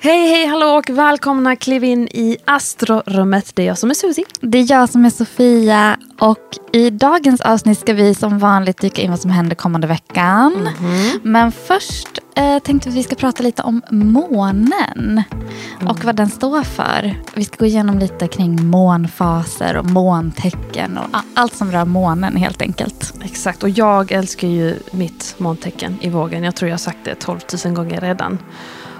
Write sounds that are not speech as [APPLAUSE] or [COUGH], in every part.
Hej, hej, hallå och välkomna. Kliv in i Astrorummet. Det är jag som är Susie. Det är jag som är Sofia och i dagens avsnitt ska vi som vanligt dyka in vad som händer kommande veckan. Mhm. Men först eh, tänkte vi att vi ska prata lite om månen Mm. och vad den står för. Vi ska gå igenom lite kring månfaser och måntecken och allt som rör månen helt enkelt. Exakt, och jag älskar ju mitt måntecken i vågen. Jag tror jag har sagt det 12 000 gånger redan.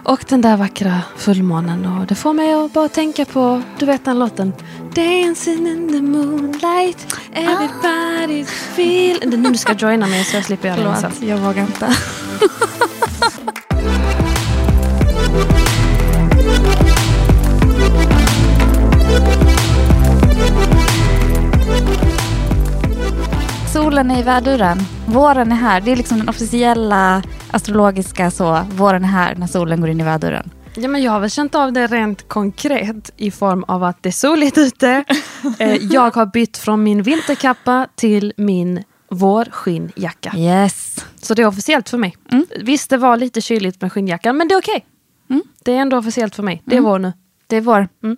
Och den där vackra fullmånen. Och det får mig att bara tänka på, du vet den låten. Dancing in the moonlight, everybody feel... Det är nu du ska joina mig så jag slipper göra det. Förlåt, jag vågar inte. Solen är i väduren. Våren är här. Det är liksom den officiella astrologiska så. Våren är här när solen går in i väduren. Ja, men jag har väl känt av det rent konkret i form av att det är soligt ute. [LAUGHS] Eh, jag har bytt från min vinterkappa till min vårskinnjacka. Yes. Så det är officiellt för mig. Mm. Visst, det var lite kyligt med skinnjackan, men det är okej. Mm. Det är ändå officiellt för mig. Det är Mm. vår nu. Det är vår. Mm.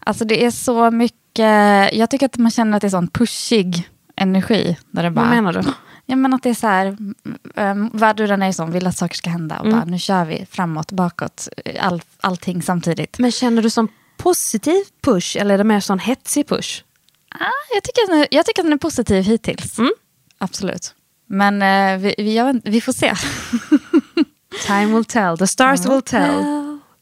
Alltså det är så mycket, jag tycker att man känner att det är sån pushig energi. Där det bara, Vad menar du? Ja men att det är så här, um, världen är sån, vill att saker ska hända och Mm. bara nu kör vi framåt, bakåt, all, allting samtidigt. Men känner du som positiv push eller är det mer sån hetsig push? Ah, jag, tycker att jag tycker att den är positiv hittills. Mm. Absolut. Men eh, vi, vi, jag vi får se. [LAUGHS] Time will tell, the stars will tell.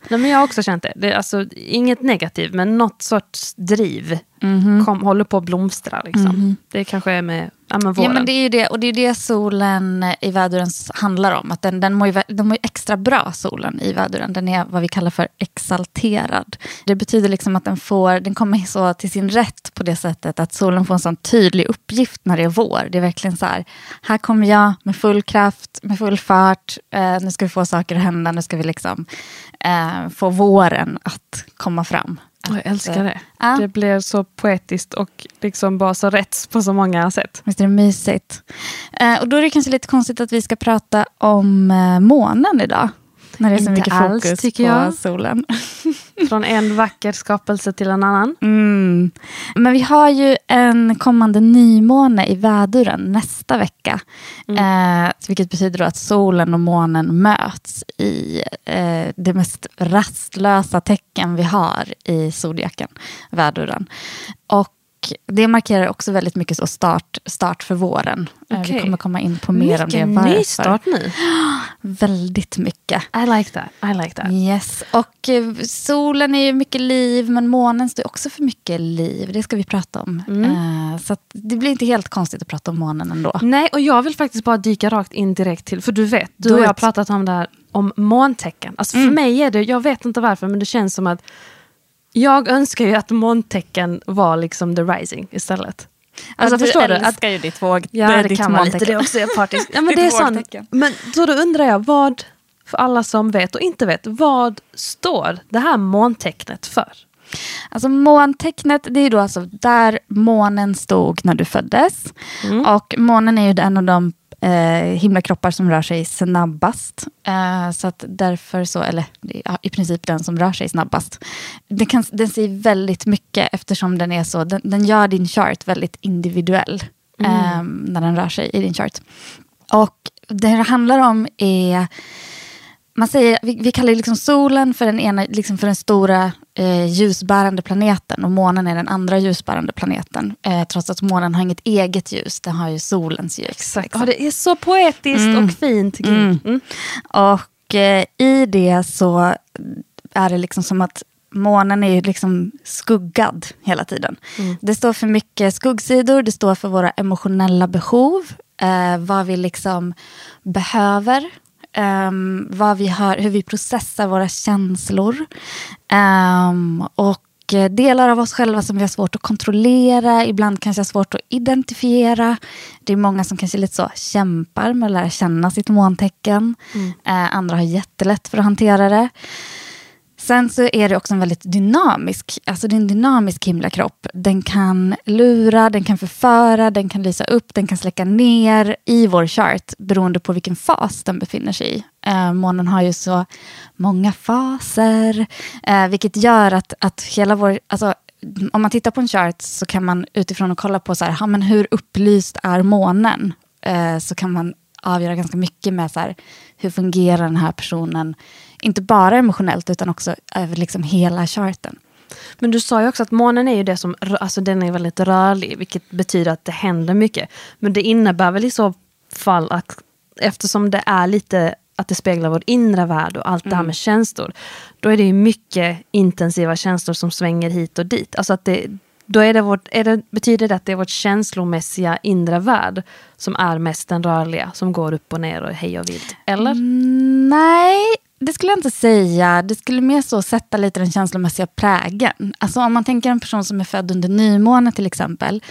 Nej, men jag har också känt det. det är alltså, inget negativt, men något sorts driv Mhm. kom, håller på att blomstra. Liksom. Det kanske är med ja, men våren. Ja men det är det, och det är det solen i väduren handlar om. Att den, den, mår ju, den mår ju extra bra solen i väduren. Den är vad vi kallar för exalterad. Det betyder liksom att den, får, den kommer så till sin rätt på det sättet att solen får en sån tydlig uppgift när det är vår. Det är verkligen så här, här kommer jag med full kraft, med full fart. Eh, nu ska vi få saker att hända, nu ska vi liksom eh, få våren att komma fram. Jag älskar det. ja. Det blir så poetiskt och liksom bara så rätt på så många sätt. Visst är det mysigt? Eh, och då är det kanske lite konstigt att vi ska prata om eh, månen idag. När det är så Inte mycket alls, fokus tycker på jag. solen. [LAUGHS] Från en vacker skapelse till en annan. Mm. Men vi har ju en kommande nymåne i väduren nästa vecka. Eh, vilket betyder att solen och månen möts i eh, det mest rastlösa tecken vi har i zodiaken, väduren. Och det markerar också väldigt mycket så start, start för våren. Eh, Okej. Vi kommer komma in på mer om det. Mycket varför. nystart nu. [GASPS] Väldigt mycket. I like that. I like that. Yes, och eh, solen är ju mycket liv, men månen står också för mycket liv. Det ska vi prata om. Eh, så att det blir inte helt konstigt att prata om månen ändå. Nej, och jag vill faktiskt bara dyka rakt in direkt till, för du vet, du Do och jag har pratat om det här, om måntecken. Alltså för mig är det, jag vet inte varför, men det känns som att jag önskar ju att måntecken var liksom the rising istället. Alltså du förstår du? älskar Att, ju ditt våg. ja, det, kan vara lite det också, jag är partisk. Ja, men det är vågtecken. Men så då undrar jag, vad, för alla som vet och inte vet, vad står det här måntecknet för? Alltså måntecknet, det är då alltså där månen stod när du föddes. Och månen är ju en av de eh, himlakroppar som rör sig snabbast. Eh, så att därför så, eller ja, i princip den som rör sig snabbast. Den, kan, den säger väldigt mycket eftersom den är så, den, den gör din chart väldigt individuell. eh, när den rör sig i din chart. Och det det handlar om är man säger, vi, vi kallar liksom solen för den, ena, liksom för den stora eh, ljusbärande planeten och månen är den andra ljusbärande planeten. Eh, trots att månen har inget eget ljus, den har ju solens ljus. Exakt. Ja, det är så poetiskt och fint. Gud. Mm. Och eh, i det så är det liksom som att månen är ju liksom skuggad hela tiden. Det står för mycket skuggsidor, det står för våra emotionella behov, eh, vad vi liksom behöver um, vad vi har, hur vi processar våra känslor. Um, och delar av oss själva som vi har svårt att kontrollera, ibland kanske har svårt att identifiera. Det är många som kanske lite så kämpar med att lära känna sitt måntecken. Mm. Uh, andra har jättelätt för att hantera det. Sen så är det också en väldigt dynamisk, alltså det är en dynamisk himlakropp. Den kan lura, den kan förföra, den kan lysa upp, den kan släcka ner i vår chart beroende på vilken fas den befinner sig i. Eh, månen har ju så många faser, eh, vilket gör att, att hela vår, alltså, om man tittar på en chart så kan man utifrån och kolla på så här, ha, men hur upplyst är månen? Eh, så kan man avgöra ganska mycket med så här, hur fungerar den här personen inte bara emotionellt utan också över liksom hela charten. Men du sa ju också att månen är ju det som, alltså den är väldigt rörlig, vilket betyder att det händer mycket. Men det innebär väl i så fall att eftersom det är lite att det speglar vår inre värld och allt mm. det här mm. med känslor, då är det mycket intensiva känslor som svänger hit och dit. Alltså att det, då är det vårt, är det, betyder det att det är vårt känslomässiga inre värld som är mest den rörliga, som går upp och ner och hej och vilt? Eller? Mm, nej, det skulle jag inte säga. Det skulle mer så sätta lite den känslomässiga prägen. Alltså om man tänker en person som är född under nymåne till exempel,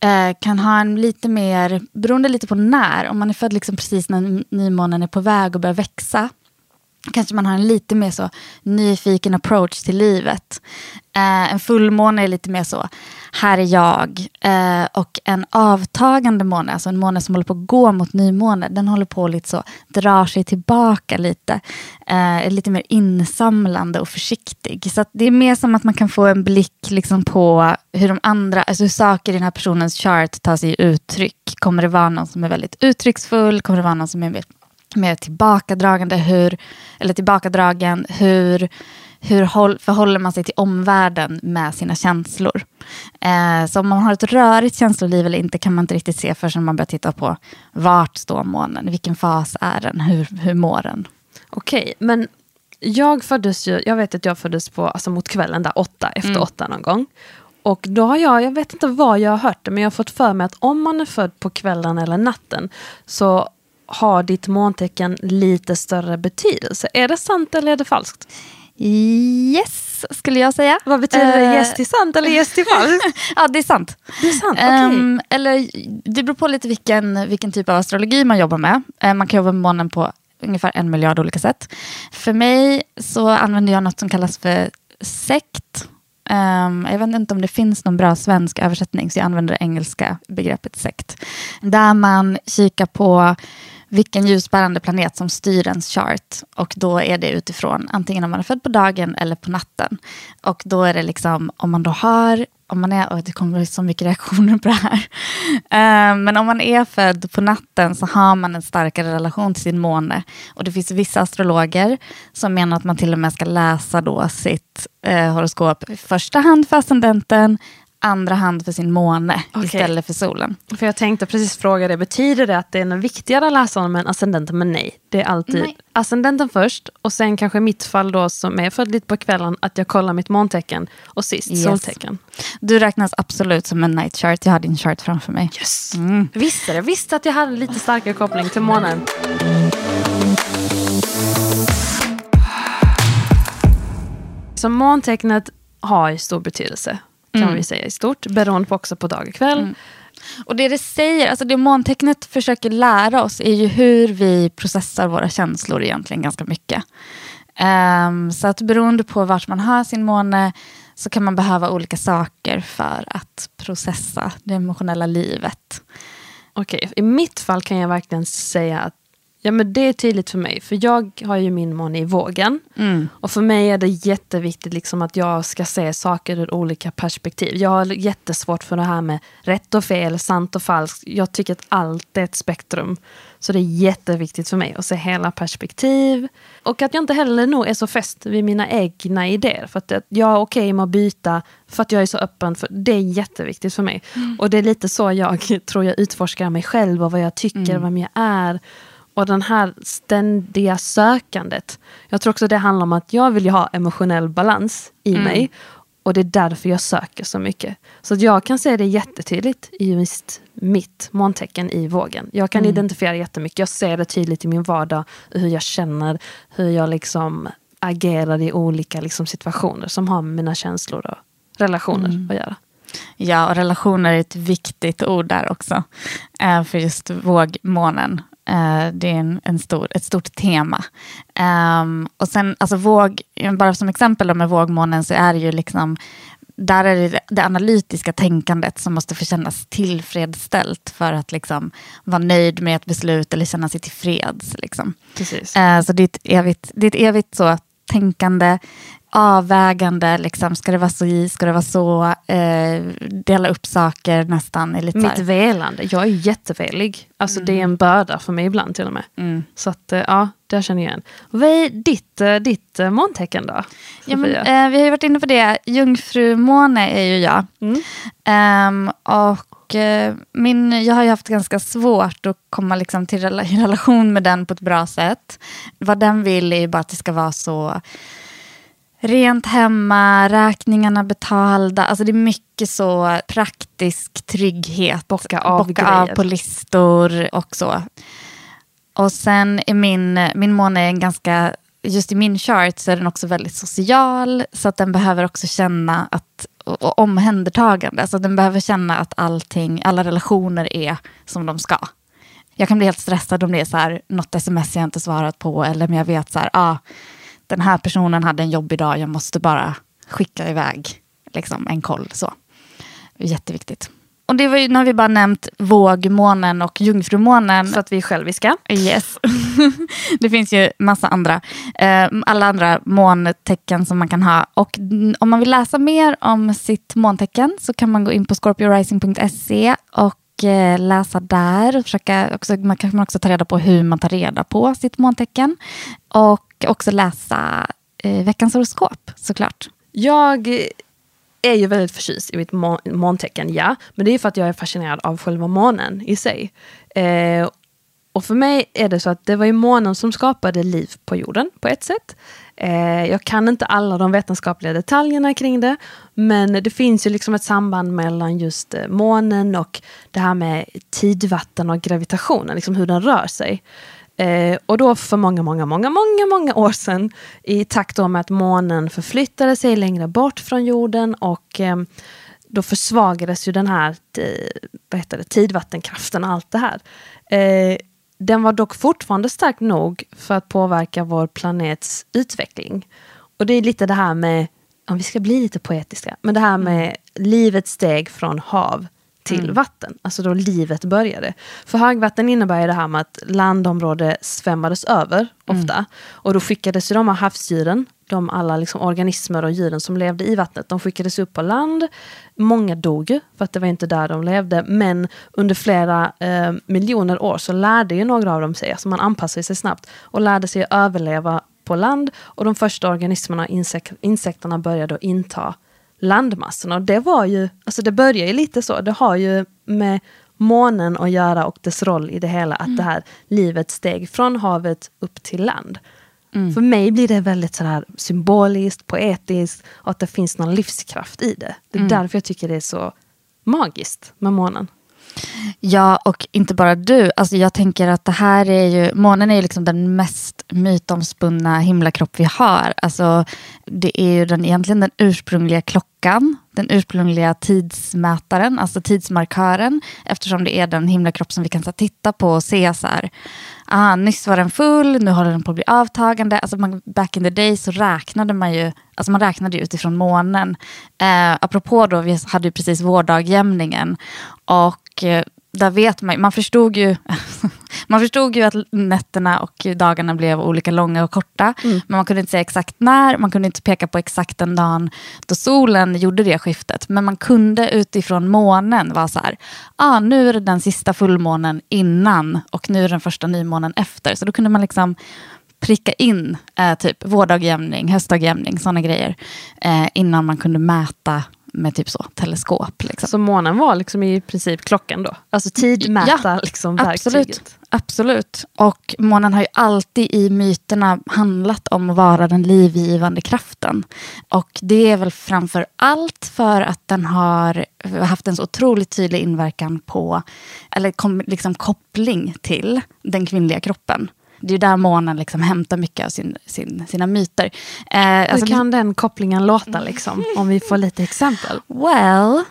eh, kan ha en lite mer, beroende lite på när, om man är född liksom precis när nymånen är på väg att börja växa, kanske man har en lite mer så nyfiken approach till livet. Eh, en fullmåne är lite mer så, här är jag. Eh, och en avtagande måne, alltså en måne som håller på att gå mot nymåne, den håller på att lite så, drar sig tillbaka lite. Eh, är lite mer insamlande och försiktig. Så det är mer som att man kan få en blick liksom på hur de andra, alltså hur saker i den här personens chart tar sig uttryck. Kommer det vara någon som är väldigt uttrycksfull? Kommer det vara någon som är mer mer tillbakadragande, hur, eller tillbakadragen, hur, hur håll, förhåller man sig till omvärlden med sina känslor. Eh, så om man har ett rörigt känsloliv eller inte kan man inte riktigt se förrän man börjar titta på vart står månen, vilken fas är den, hur, hur mår den. Okej, men jag föddes ju, jag vet att jag föddes på, alltså mot kvällen där åtta, efter mm. åtta någon gång. Och då har jag, jag vet inte var jag har hört det, men jag har fått för mig att om man är född på kvällen eller natten så har ditt måntecken lite större betydelse. Är det sant eller är det falskt? Yes, skulle jag säga. Vad betyder det? Yes till sant eller yes till falskt? [LAUGHS] ja, det är sant. Det är sant, okay. um, ehm, eller Det beror på lite vilken, vilken typ av astrologi man jobbar med. Uh, man kan jobba med månen på ungefär en miljard olika sätt. För mig så använder jag något som kallas för sekt. Um, jag vet inte om det finns någon bra svensk översättning, så jag använder det engelska begreppet sekt. Där man kikar på vilken ljusbärande planet som styr ens chart. Och då är det utifrån antingen om man är född på dagen eller på natten. Och då är det liksom om man då har om man är, och det kommer så mycket reaktioner på det här. Eh, men om man är född på natten så har man en starkare relation till sin måne. Och det finns vissa astrologer som menar att man till och med ska läsa då sitt eh, horoskop i första hand för ascendenten, andra hand för sin måne okay. istället för solen. För jag tänkte precis fråga det, betyder det att det är viktigare att läsa honom än ascendenten? Men nej, det är alltid nej. ascendenten först och sen kanske i mitt fall då som är född lite på kvällen att jag kollar mitt måntecken och sist yes. soltecken. Du räknas absolut som en night chart, jag har din chart framför mig. Yes. Mm. Visste det, visste att jag hade lite starkare koppling till månen. Så måntecknet har stor betydelse kan mm. vi säga i stort, beroende på också på dag och kväll. Mm. Och det det säger, alltså det måntecknet försöker lära oss är ju hur vi processar våra känslor egentligen ganska mycket. Um, så att beroende på vart man har sin måne så kan man behöva olika saker för att processa det emotionella livet. Okej, okay. i mitt fall kan jag verkligen säga att Ja men det är tydligt för mig, för jag har ju min måne i vågen. Mm. Och för mig är det jätteviktigt liksom att jag ska se saker ur olika perspektiv. Jag har jättesvårt för det här med rätt och fel, sant och falskt. Jag tycker att allt är ett spektrum. Så det är jätteviktigt för mig att se hela perspektiv. Och att jag inte heller nog är så fäst vid mina egna idéer. För att jag är okej okay med att byta för att jag är så öppen. För det är jätteviktigt för mig. Mm. Och det är lite så jag [LAUGHS] tror jag utforskar mig själv och vad jag tycker, mm. vem jag är. Och den här ständiga sökandet. Jag tror också det handlar om att jag vill ha emotionell balans i mm. mig. Och det är därför jag söker så mycket. Så att jag kan se det jättetydligt i just mitt måntecken i vågen. Jag kan mm. identifiera jättemycket. Jag ser det tydligt i min vardag, hur jag känner, hur jag liksom agerar i olika liksom, situationer som har med mina känslor och relationer mm. att göra. Ja, och relationer är ett viktigt ord där också. Eh, för just vågmånen. Eh, det är en, en stor, ett stort tema. Um, och sen, alltså våg, bara som exempel då med vågmånen så är det ju liksom där är det det analytiska tänkandet som måste få kännas tillfredsställt för att liksom vara nöjd med ett beslut eller känna sig tillfreds. Liksom. Precis. Uh, så det är ett evigt, det är ett evigt så tänkande avvägande, liksom, ska det vara så i, ska det vara så, eh, dela upp saker nästan. Är lite Mitt velande, jag är jättevelig. Alltså mm. det är en börda för mig ibland till och med. Mm. Så att, eh, ja, det känner jag igen. Vad är ditt, eh, ditt eh, måntecken då? Ja, men, eh, vi har ju varit inne på det, jungfrumåne är ju jag. Mm. Um, och min, jag har ju haft ganska svårt att komma liksom till [LAUGHS] relation med den på ett bra sätt. Vad den vill är ju bara att det ska vara så Rent hemma, räkningarna betalda. Alltså det är mycket så praktisk trygghet. Bocka av, Bocka av på listor och så. Och sen är min, min måne en ganska, just i min chart så är den också väldigt social. Så att den behöver också känna att, och, och omhändertagande. Så den behöver känna att allting, alla relationer är som de ska. Jag kan bli helt stressad om det är så här, något sms jag inte svarat på eller om jag vet så här, ah, den här personen hade en jobbig dag, jag måste bara skicka iväg liksom, en koll. Så. Jätteviktigt. Och det var ju, nu har vi bara nämnt vågmånen och jungfrumånen. Så att vi är själviska. Yes. [LAUGHS] det finns ju massa andra. Eh, alla andra måntecken som man kan ha. Och om man vill läsa mer om sitt måntecken så kan man gå in på scorpiorising.se och Eh, läsa där. Och försöka också, man kan också ta reda på hur man tar reda på sitt måntecken. Och också läsa eh, veckans horoskop såklart. Jag är ju väldigt förtjust i mitt måntecken, ja. Men det är för att jag är fascinerad av själva månen i sig. Eh, och för mig är det så att det var ju månen som skapade liv på jorden på ett sätt. Eh, jag kan inte alla de vetenskapliga detaljerna kring det, men det finns ju liksom ett samband mellan just eh, månen och det här med tidvatten och gravitationen, liksom hur den rör sig. Eh, och då för många, många, många, många, många år sedan i takt med att månen förflyttade sig längre bort från jorden och eh, då försvagades ju den här eh, vad heter det, tidvattenkraften och allt det här. Eh, den var dock fortfarande stark nog för att påverka vår planets utveckling. Och det är lite det här med, om vi ska bli lite poetiska, men det här med mm. livets steg från hav till mm. vatten. Alltså då livet började. För högvatten innebär det här med att landområde svämmades över ofta. Mm. Och då skickades ju de här havsdjuren, de alla liksom organismer och djuren som levde i vattnet, de skickades upp på land. Många dog ju, för att det var inte där de levde. Men under flera eh, miljoner år så lärde ju några av dem sig, alltså man anpassade sig snabbt och lärde sig att överleva på land. Och de första organismerna, insek insekterna, började att inta landmassorna. Och det var ju, alltså det börjar ju lite så, det har ju med månen att göra och dess roll i det hela, att mm. det här livet steg från havet upp till land. Mm. För mig blir det väldigt sådär symboliskt, poetiskt och att det finns någon livskraft i det. Det är mm. därför jag tycker det är så magiskt med månen. Ja, och inte bara du. Alltså jag tänker att det här är ju, månen är ju liksom den mest mytomspunna himlakropp vi har. Alltså, det är ju den, egentligen den ursprungliga klockan, den ursprungliga tidsmätaren, alltså tidsmarkören, eftersom det är den himlakropp som vi kan så, titta på och se så här, ah, nyss var den full, nu håller den på att bli avtagande. Alltså man, back in the day så räknade man ju, alltså man räknade utifrån månen. Eh, apropå då, vi hade ju precis vårdagjämningen och eh, där vet man, man förstod ju [LAUGHS] Man förstod ju att nätterna och dagarna blev olika långa och korta. Mm. Men man kunde inte säga exakt när, man kunde inte peka på exakt den dagen då solen gjorde det skiftet. Men man kunde utifrån månen vara så här, ah, nu är det den sista fullmånen innan och nu är det den första nymånen efter. Så då kunde man liksom pricka in eh, typ vårdagjämning, höstdagjämning, sådana grejer. Eh, innan man kunde mäta med typ så, teleskop. Liksom. Så månen var liksom i princip klockan då? Alltså tidmätar Ja, liksom Absolut, verktyget? absolut. Och månen har ju alltid i myterna handlat om att vara den livgivande kraften. Och det är väl framför allt för att den har haft en så otroligt tydlig inverkan på, eller kom, liksom koppling till den kvinnliga kroppen. Det är där månen liksom hämtar mycket av sin, sin, sina myter. Eh, Hur alltså, kan den kopplingen låta liksom? Om vi får lite exempel. [LAUGHS] Well,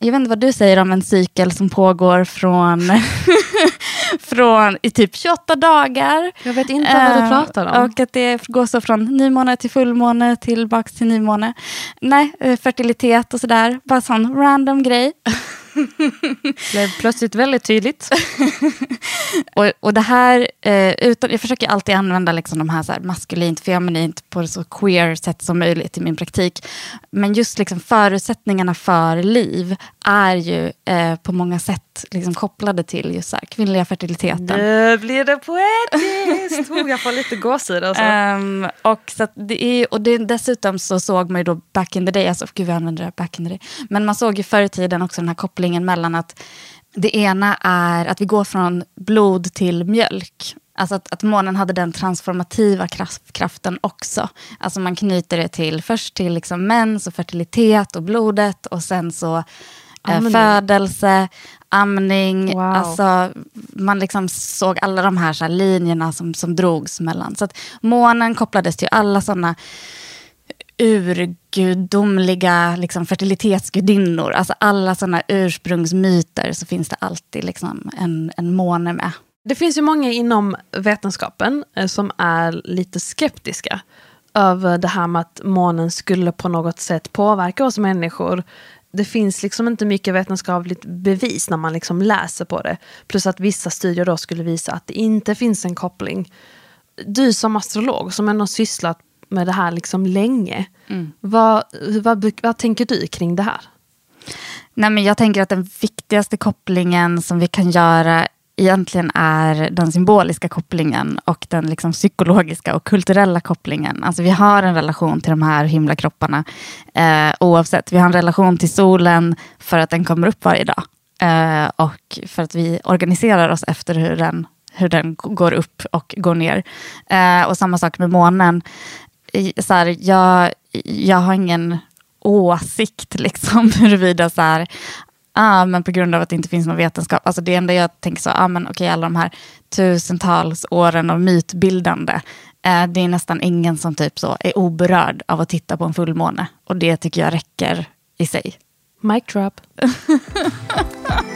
jag vet inte vad du säger om en cykel som pågår från, [LAUGHS] från i typ 28 dagar. Jag vet inte vad du Eh, pratar om. Och att det går så från nymåne till fullmåne tillbaks till nymåne. Nej, eh, fertilitet och sådär. Bara sån random grej. [LAUGHS] blev plötsligt väldigt tydligt. Och, och det här, eh, utan, jag försöker alltid använda liksom de här, så här maskulint, feminint på ett så queer sätt som möjligt i min praktik. Men just liksom förutsättningarna för liv är ju eh, på många sätt liksom kopplade till just så här, kvinnliga fertiliteten. Nu blir det poetiskt. Oh, jag får lite gåshud alltså. Ehm, och, så det är, och det, dessutom så såg man ju då back in the day, alltså gud jag använder det här back in the day, men man såg ju förr i tiden också den här kopplingen mellan att det ena är att vi går från blod till mjölk. Alltså att, att månen hade den transformativa kraft, kraften också. Alltså man knyter det till först till liksom mens och fertilitet och blodet och sen så eh, Amning. födelse, amning. Wow. Alltså, man liksom såg alla de här, så här linjerna som, som drogs mellan. Så att månen kopplades till alla sådana urgudomliga liksom, fertilitetsgudinnor. Alltså alla sådana ursprungsmyter så finns det alltid liksom, en, en måne med. Det finns ju många inom vetenskapen eh, som är lite skeptiska över det här med att månen skulle på något sätt påverka oss människor. Det finns liksom inte mycket vetenskapligt bevis när man liksom läser på det. Plus att vissa studier då skulle visa att det inte finns en koppling. Du som astrolog som ändå sysslat med det här liksom länge. Vad, vad, vad tänker du kring det här? Nej, men jag tänker att den viktigaste kopplingen som vi kan göra egentligen är den symboliska kopplingen och den liksom psykologiska och kulturella kopplingen. Alltså vi har en relation till de här himlakropparna eh, oavsett. Vi har en relation till solen för att den kommer upp varje dag. Eh, och för att vi organiserar oss efter hur den, hur den går upp och går ner. Eh, och samma sak med månen. Så här, jag, jag har ingen åsikt liksom [LAUGHS] huruvida så här, ah, men på grund av att det inte finns någon vetenskap. Alltså det enda jag tänker så, ah, men okej, alla de här tusentals åren av mytbildande. Eh, det är nästan ingen som typ så är oberörd av att titta på en fullmåne. Och det tycker jag räcker i sig. Mic drop. [LAUGHS]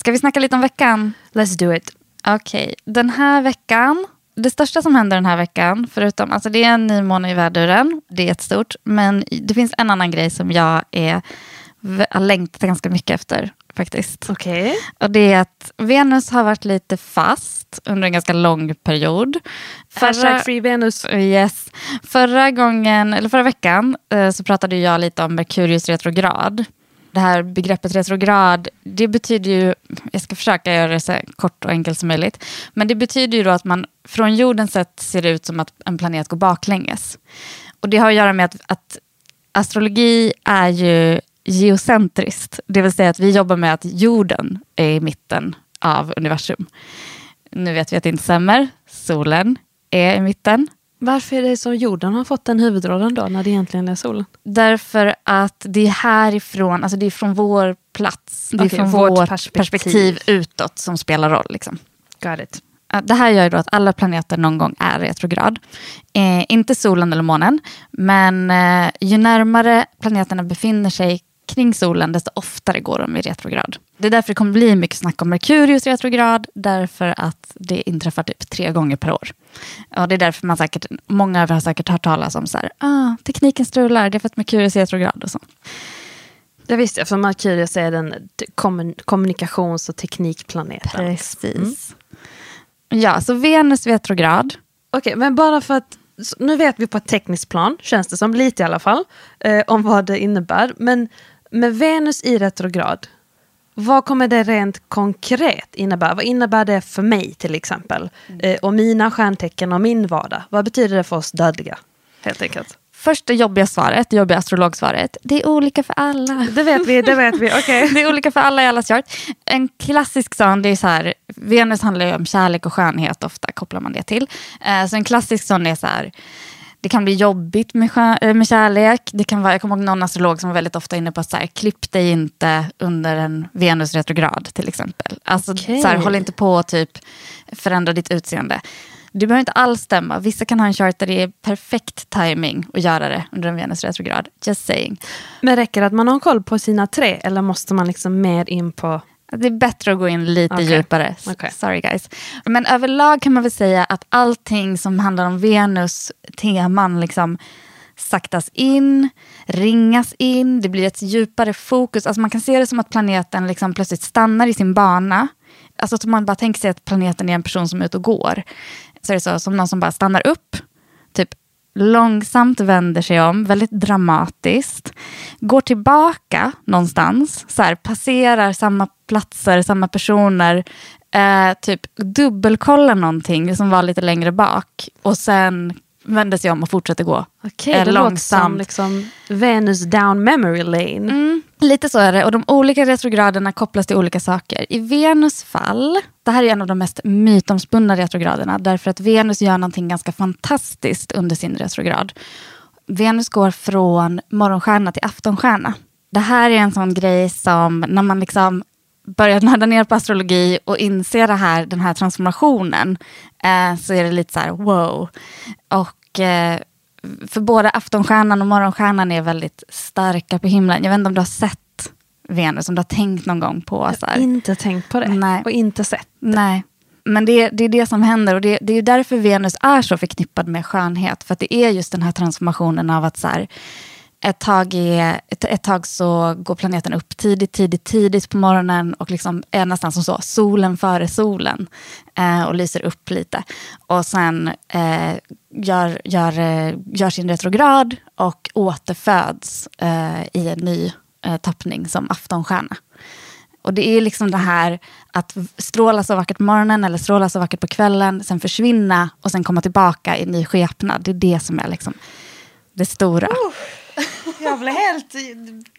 Ska vi snacka lite om veckan? Let's do it. Okej, den här veckan, det största som händer den här veckan, förutom, alltså det är en ny måne i väduren, det är jättestort, men det finns en annan grej som jag är, har längtat ganska mycket efter faktiskt. Okej. Och det är att Venus har varit lite fast under en ganska lång period. Hashtag free Venus. Yes. Förra gången, eller förra veckan eh, så pratade jag lite om Merkurius retrograd. Det här begreppet retrograd, det betyder ju, jag ska försöka göra det så kort och enkelt som möjligt, men det betyder ju då att man från jordens sätt ser det ut som att en planet går baklänges. Och det har att göra med att, att astrologi är ju geocentriskt, det vill säga att vi jobbar med att jorden är i mitten av universum. Nu vet vi att det inte stämmer. Solen är i mitten. Varför är det som jorden har fått den huvudrollen då, när det egentligen är solen? Därför att det är härifrån, alltså det är från vår plats, det är Okej, från vårt vårt perspektiv. perspektiv. utåt som spelar roll. Liksom. Got it. Det här gör ju då att alla planeter någon gång är retrograd. Eh, inte solen eller månen, men eh, ju närmare planeterna befinner sig kring solen, desto oftare går de i retrograd. Det är därför det kommer bli mycket snack om Merkurius retrograd, därför att det inträffar typ tre gånger per år. Och det är därför man säkert, många av er har säkert hört talas om så här, ah, tekniken strular, det är för att Merkurius är retrograd och så. Visste jag, för Merkurius är den kommunikations och teknikplaneten. Precis. Ja, så Venus retrograd, Okej, men bara för att nu vet vi på ett tekniskt plan, känns det som, lite i alla fall, eh, om vad det innebär. Men med Venus i retrograd, vad kommer det rent konkret innebära? Vad innebär det för mig till exempel? Eh, och mina stjärntecken och min vardag? Vad betyder det för oss dödliga? Helt enkelt. Först det jobbiga svaret, det jobbiga astrologsvaret. Det är olika för alla. Det vet vi, det vet vi. [LAUGHS] Okej. Det är olika för alla i alla chart. En klassisk sån, det är så här, Venus handlar ju om kärlek och skönhet, ofta kopplar man det till. Eh, så en klassisk sån är så här, det kan bli jobbigt med, eh, med kärlek. Det kan vara, jag kommer ihåg någon astrolog som var väldigt ofta inne på så här, klipp dig inte under en Venus retrograd till exempel. Alltså Okej. så här, håll inte på att typ förändra ditt utseende. Det behöver inte alls stämma. Vissa kan ha en chart där det är perfekt timing att göra det under en Venus retrograd. Just saying. Men räcker det att man har koll på sina tre eller måste man liksom mer in på... Det är bättre att gå in lite Okej. djupare. Okej. Sorry guys. Men överlag kan man väl säga att allting som handlar om Venus teman liksom saktas in, ringas in, det blir ett djupare fokus. Alltså man kan se det som att planeten liksom plötsligt stannar i sin bana. Alltså att man bara tänker sig att planeten är en person som är ute och går. Så är det så som någon som bara stannar upp, långsamt vänder sig om, väldigt dramatiskt, går tillbaka någonstans, så här, passerar samma platser, samma personer, eh, typ dubbelkollar någonting som var lite längre bak och sen vänder sig om och fortsätter gå. Okej, det låter som långsamt. liksom Venus down memory lane. Mm, lite så är det. Och de olika retrograderna kopplas till olika saker. I Venus fall, det här är en av de mest mytomspunna retrograderna, därför att Venus gör någonting ganska fantastiskt under sin retrograd. Venus går från morgonstjärna till aftonstjärna. Det här är en sån grej som när man liksom börjar nörda ner på astrologi och inser det här, den här transformationen eh, så är det lite så här wow. Och eh, för både aftonstjärnan och morgonstjärnan är väldigt starka på himlen. Jag vet inte om du har sett Venus, om du har tänkt någon gång på så här. Inte tänkt på det Nej. och inte sett. Nej, men det, det är det som händer och det, det är ju därför Venus är så förknippad med skönhet. För att det är just den här transformationen av att så här, ett, tag är, ett, ett tag så går planeten upp tidigt, tidigt, tidigt på morgonen och liksom är nästan som så, solen före solen eh, och lyser upp lite. Och sen eh, gör, gör, eh, gör sin retrograd och återföds eh, i en ny eh, tappning som aftonstjärna. Och det är liksom det här att stråla så vackert på morgonen eller stråla så vackert på kvällen, sen försvinna och sen komma tillbaka i ny skepnad. Det är det som är liksom det stora. Jag blev helt...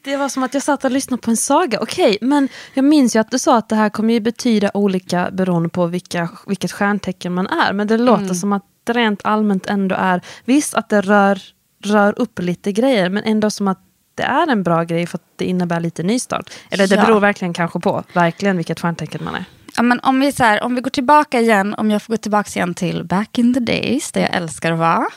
Det var som att jag satt och lyssnade på en saga. Okej, men jag minns ju att du sa att det här kommer ju betyda olika beroende på vilka, vilket stjärntecken man är. Men det låter som att det rent allmänt ändå är... Visst att det rör, rör upp lite grejer, men ändå som att det är en bra grej för att det innebär lite nystart. Eller det Ja. beror verkligen kanske på verkligen vilket stjärntecken man är. Ja, men om, vi så här, om vi går tillbaka igen, om jag får gå tillbaka igen till back in the days, där jag älskar att vara.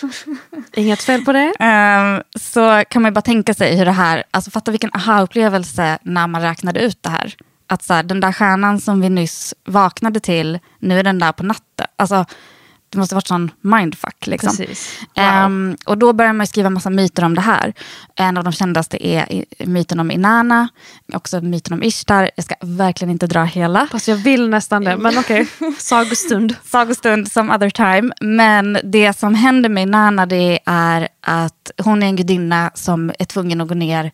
[LAUGHS] Inget fel på det. Um, så kan man ju bara tänka sig hur det här, alltså fatta vilken aha-upplevelse när man räknade ut det här. Att så här, den där stjärnan som vi nyss vaknade till, nu är den där på natten. Alltså, det måste varit sån mindfuck. Liksom. Precis. Wow. Ehm, och då börjar man skriva massa myter om det här. En av de kändaste är myten om Inanna, också myten om Ishtar. Jag ska verkligen inte dra hela. Fast jag vill nästan det, men okej. [LAUGHS] Sagostund. Sagostund some other time. Men det som händer med Nana det är att hon är en gudinna som är tvungen att gå ner.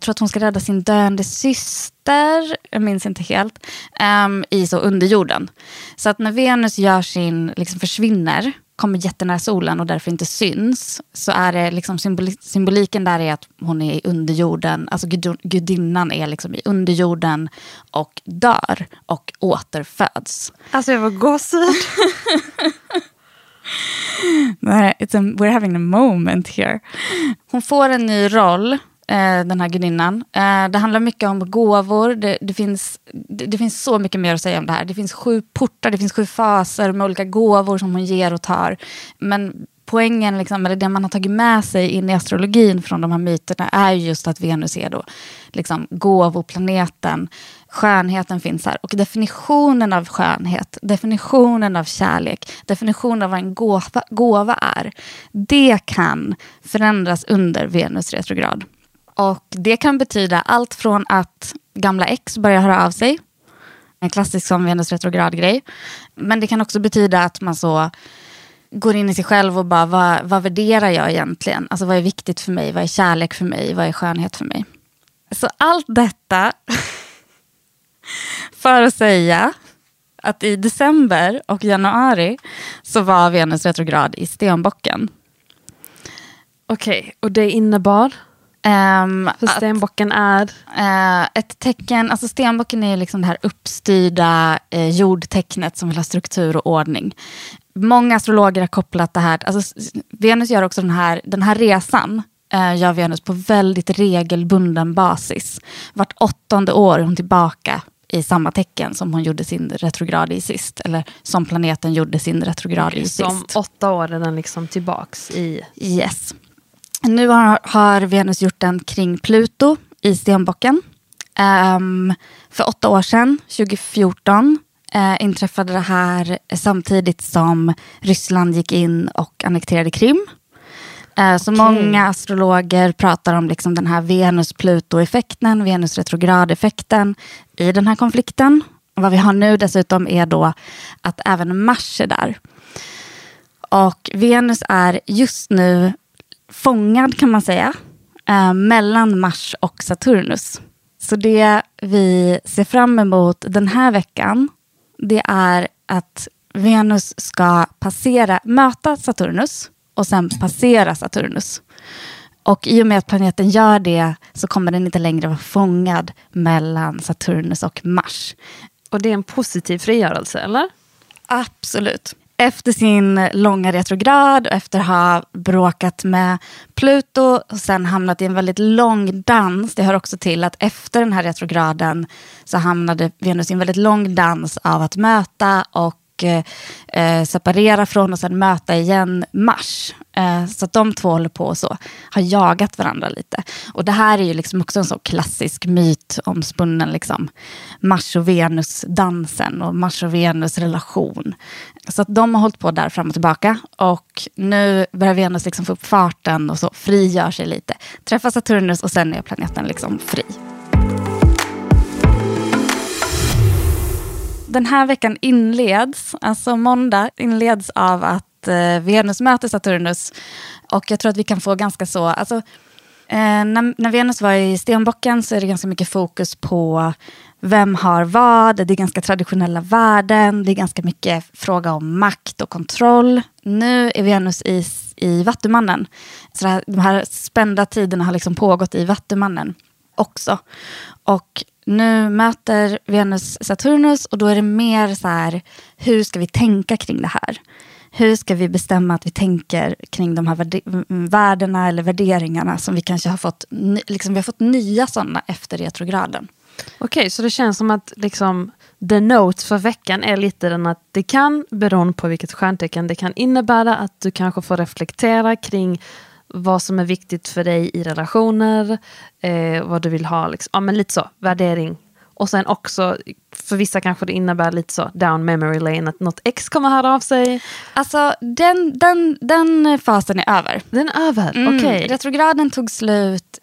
Tror att hon ska rädda sin döende syster, jag minns inte helt, ehm, i så underjorden. Så att när Venus gör sin, liksom försvinner kommer jättenära solen och därför inte syns, så är det liksom symboli symboliken där är att hon är i underjorden, alltså gudinnan är liksom i underjorden och dör och återföds. Alltså jag var gåshud. [LAUGHS] we're having a moment here. Hon får en ny roll Eh, den här gudinnan. Eh, det handlar mycket om gåvor. Det, det finns, det, det, finns så mycket mer att säga om det här. Det finns sju portar, det finns sju faser med olika gåvor som hon ger och tar. Men poängen, liksom, eller det man har tagit med sig in i astrologin från de här myterna är just att Venus är då liksom, gåvoplaneten. Skönheten finns här. Och definitionen av skönhet, definitionen av kärlek, definitionen av vad en gåva, gåva är, det kan förändras under Venus retrograd. Och det kan betyda allt från att gamla ex börjar höra av sig, en klassisk som Venus retrograd-grej. Men det kan också betyda att man så går in i sig själv och bara, vad, vad värderar jag egentligen? Alltså vad är viktigt för mig? Vad är kärlek för mig? Vad är skönhet för mig? Så allt detta [LAUGHS] för att säga att i december och januari så var Venus retrograd i stenbocken. Okej, okay, och det innebar? Um, För stenbocken är? Uh, ett tecken, alltså stenbocken är liksom det här uppstyrda uh, jordtecknet som vill ha struktur och ordning. Många astrologer har kopplat det här, alltså Venus gör också den här, den här resan uh, gör Venus på väldigt regelbunden basis. Vart åttonde år är hon tillbaka i samma tecken som hon gjorde sin retrograd i sist. Eller som planeten gjorde sin retrograd i sist. Som åtta år är den liksom tillbaks i... Yes. Nu har, har Venus gjort den kring Pluto i stenbocken. Um, för åtta år sedan, 2014, uh, eh, inträffade det här samtidigt som Ryssland gick in och annekterade Krim. Uh, så okay. många astrologer pratar om liksom den här Venus-Pluto-effekten, Venus-retrograd-effekten i den här konflikten. Och vad vi har nu dessutom är då att även Mars är där. Och Venus är just nu fångad kan man säga, eh, mellan Mars och Saturnus. Så det vi ser fram emot den här veckan, det är att Venus ska passera, möta Saturnus och sen passera Saturnus. Och i och med att planeten gör det så kommer den inte längre vara fångad mellan Saturnus och Mars. Och det är en positiv frigörelse, eller? Absolut efter sin långa retrograd och efter att ha bråkat med Pluto och sen hamnat i en väldigt lång dans. Det hör också till att efter den här retrograden så hamnade Venus i en väldigt lång dans av att möta och Eh, eh, separera från och sen möta igen Mars. Eh, så att de två håller på och så, har jagat varandra lite. Och det här är ju liksom också en så klassisk myt omspunnen liksom. Mars och Venus-dansen och Mars och Venus-relation. Så att de har hållit på där fram och tillbaka. Och nu börjar Venus liksom få upp farten och så frigör sig lite. Träffar Saturnus och sen är planeten liksom fri. Den här veckan inleds, alltså måndag inleds av att eh, Venus möter Saturnus. Och jag tror att vi kan få ganska så, alltså, eh, när, när, Venus var i stenbocken så är det ganska mycket fokus på vem har vad, det är ganska traditionella värden, det är ganska mycket fråga om makt och kontroll. Nu är Venus i, i Vattumannen. Så här, de här spända tiderna har liksom pågått i Vattumannen också. Och nu möter Venus Saturnus och då är det mer så här, hur ska vi tänka kring det här? Hur ska vi bestämma att vi tänker kring de här mm, värdena eller värderingarna som vi kanske har fått, liksom vi har fått nya sådana efter retrograden. Okej, okay, så det känns som att liksom, the notes för veckan är lite den att det kan, beroende på vilket stjärntecken, det kan innebära att du kanske får reflektera kring vad som är viktigt för dig i relationer, eh, vad du vill ha, liksom. ja, men lite så, värdering. Och sen också, för vissa kanske det innebär lite så down memory lane, att något ex kommer höra av sig. Alltså den, den, den fasen är över. Den är över, mm. okej. Okay. Retrograden tog slut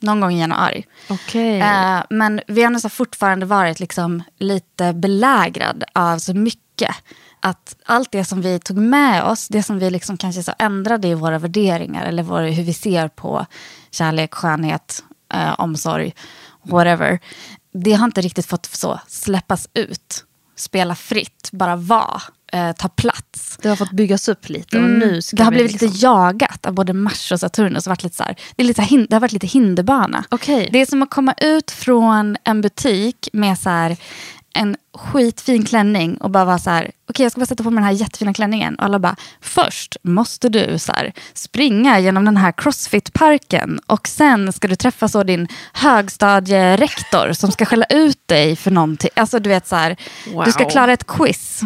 någon gång i januari. Okay. Eh, men Venus har fortfarande varit liksom lite belägrad av så mycket att allt det som vi tog med oss, det som vi liksom kanske så ändrade i våra värderingar eller vår, hur vi ser på kärlek, skönhet, eh, omsorg, whatever. Det har inte riktigt fått så släppas ut, spela fritt, bara vara. eh, ta plats. Det har fått byggas upp lite och Mm, nu ska det har vi blivit liksom... lite jagat av både Mars och Saturnus. Och varit lite så här, det, är lite det har varit lite hinderbana. Okej. Det är som att komma ut från en butik med så här, en skitfin klänning och bara vara så här, okej jag ska bara sätta på mig den här jättefina klänningen. Och alla bara, först måste du så här, springa genom den här crossfit-parken och sen ska du träffa så din högstadierektor som ska skälla ut dig för någonting. Alltså du vet så här, du ska Wow. klara ett quiz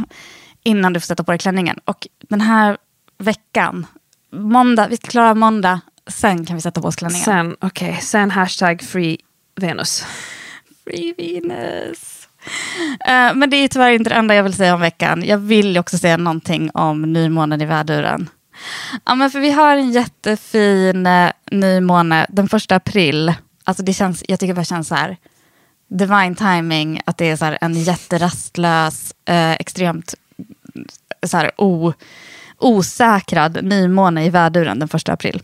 innan du får sätta på dig klänningen. Och den här veckan, måndag, vi ska klara måndag, sen kan vi sätta på oss klänningen. Sen, okej, sen hashtag free Venus. Free Venus. [LAUGHS] Eh, men det är tyvärr inte det enda jag vill säga om veckan. Jag vill ju också säga någonting om nymånen i väduren. Ja, men för vi har en jättefin eh, uh, nymåne den första april. Alltså det känns, jag tycker det bara känns så här divine timing. Att det är så här en jätterastlös, eh, extremt mm, så här, o, osäkrad nymåne i väduren den första april.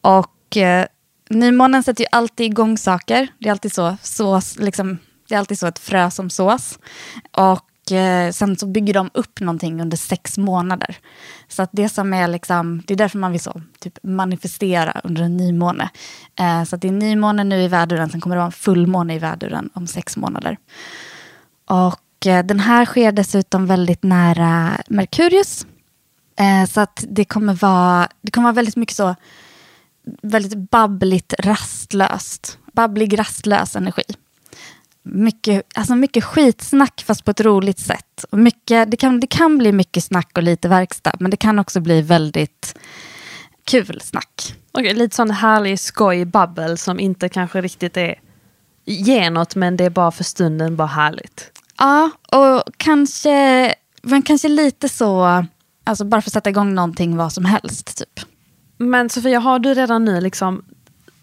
Och eh, nymånen sätter ju alltid igång saker. Det är alltid så, så liksom, det är alltid så ett frö som sås. Och eh, sen så bygger de upp någonting under sex månader. Så att det som är liksom, det är därför man vill så, typ manifestera under en nymåne. Eh, så att det är nymåne nu i väduren, sen kommer det vara en fullmåne i väduren om sex månader. Och eh, den här sker dessutom väldigt nära Merkurius. Eh, så att det kommer vara, det kommer vara väldigt mycket så, väldigt babbligt, rastlöst. Babblig, rastlös energi. Mycket, alltså mycket skitsnack fast på ett roligt sätt. Och mycket, det, kan, det kan bli mycket snack och lite verkstad, men det kan också bli väldigt kul snack. Okej, lite sån härlig skoj babbel som inte kanske riktigt är ger något men det är bara för stunden bara härligt. Ja, och kanske, men kanske lite så, alltså bara för att sätta igång någonting vad som helst. typ. Men Sofia, har du redan nu liksom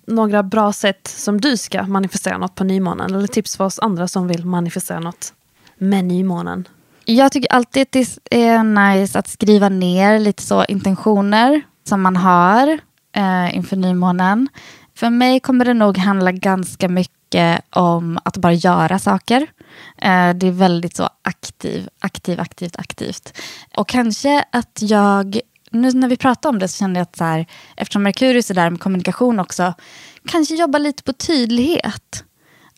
några bra sätt som du ska manifestera något på nymånen? Eller tips för oss andra som vill manifestera något med nymånen? Jag tycker alltid att det är nice att skriva ner lite så intentioner som man har eh, inför nymånen. För mig kommer det nog handla ganska mycket om att bara göra saker. Eh, det är väldigt så aktiv, aktiv, aktivt, aktivt. Och kanske att jag, nu när vi pratar om det så kände jag att så här, eftersom Merkurius är där med kommunikation också, kanske jobba lite på tydlighet.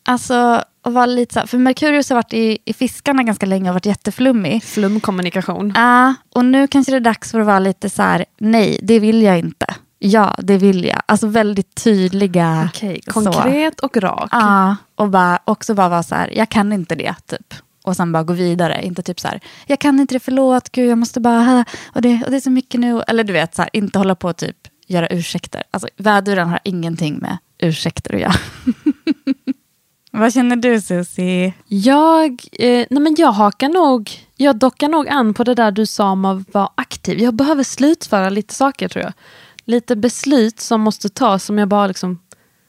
Alltså, att vara lite så här, för Merkurius har varit i, i fiskarna ganska länge och varit jätteflummig. Flumkommunikation. Ja, och nu kanske det är dags för att vara lite så här, nej, det vill jag inte. Ja, det vill jag. Alltså väldigt tydliga. Så. konkret och rak. Ja, och bara, också bara vara så här, jag kan inte det, typ. Och sen bara gå vidare. Inte typ så här, jag kan inte det, förlåt, gud, jag måste bara, och det, och det är så mycket nu. Eller du vet, så här, inte hålla på och typ göra ursäkter. Alltså, väduren har ingenting med ursäkter att göra. [LAUGHS] Vad känner du, Susie? Jag, eh, nej men jag hakar nog, jag dockar nog an på det där du sa om att vara aktiv. Jag behöver slutföra lite saker tror jag. Lite beslut som måste tas som jag bara liksom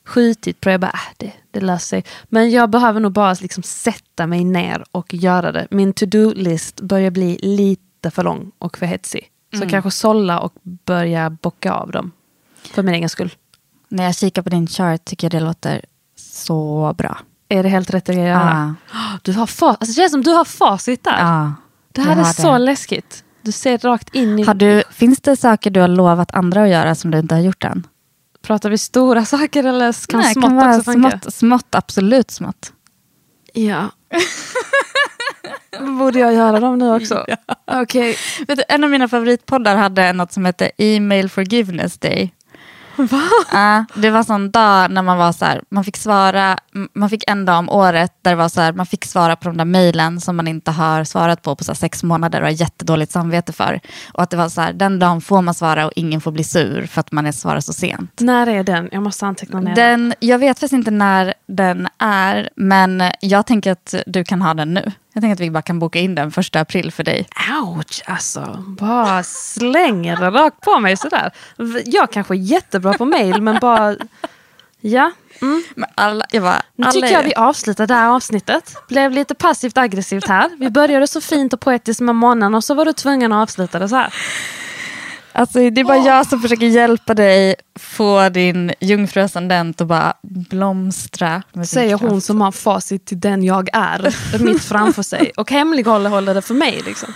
skjutit på. Jag bara, äh, det, det löser sig. Men jag behöver nog bara liksom sätta mig ner och göra det. Min to-do-list börjar bli lite för lång och för hetsig. Så kanske sålla och börja bocka av dem. För min egen skull. När jag kikar på din chart tycker jag det låter så bra. Är det helt rätt att göra? Ja. [GASPS] Du har fa- alltså, det känns som du har facit där. Ja, Det här är har så det. läskigt. Du ser rakt in i... Har du, finns det saker du har lovat andra att göra som du inte har gjort än? Pratar vi stora saker eller kan Nej, smått kan vara också funka? smått, smått, absolut smått. Ja. [LAUGHS] Borde jag göra dem nu också? Okej. Vet du, en av mina favoritpoddar hade något som hette Email Forgiveness Day. Va? Ja, det var sån dag när man var så här, man fick svara, man fick en dag om året där det var så här, man fick svara på de där mejlen som man inte har svarat på på så sex månader och har jättedåligt samvete för. Och att det var så här, den dagen får man svara och ingen får bli sur för att man är svarar så sent. När är den? Jag måste anteckna ner. Den, jag vet faktiskt inte när den är, men jag tänker att du kan ha den nu. Jag tänker att vi bara kan boka in den första april för dig. Ouch, alltså. Bara slänger det rakt på mig sådär. Jag kanske är jättebra på mail, men bara... Ja. Mm. Men alla, jag bara, Nu tycker jag vi avslutar det här avsnittet. Blev lite passivt aggressivt här. Vi började så fint och poetiskt med månen och så var du tvungen att avsluta det så här. Alltså, det är bara jag som försöker hjälpa dig få din jungfruascendent att bara blomstra. Säger hon som har facit till den jag är mitt framför sig och hemlighåller håller det för mig. Liksom.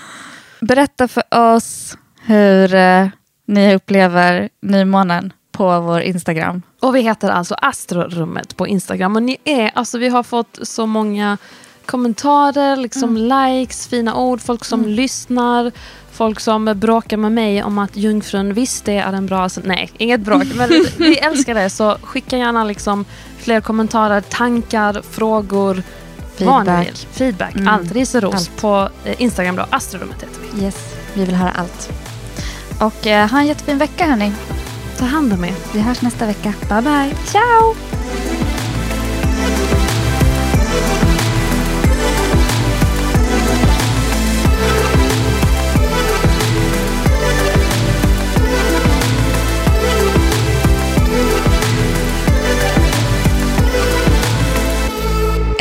Berätta för oss hur eh, ni upplever nymånen på vår Instagram. Och vi heter alltså Astrorummet på Instagram. Och ni är, alltså vi har fått så många kommentarer, liksom likes, fina ord, folk som lyssnar, folk som bråkar med mig om att Jungfrun visst det är en bra... Nej, inget bråk, men vi [LAUGHS] älskar det. Så skicka gärna liksom fler kommentarer, tankar, frågor, Feedback. Feedback, Mm, allt. Ris och ros allt. på eh, Instagram då, Astrorummet heter vi. Yes, vi vill höra allt. Och eh, ha en jättefin vecka hörni. Ta hand om er. Vi hörs nästa vecka. Bye bye. Ciao!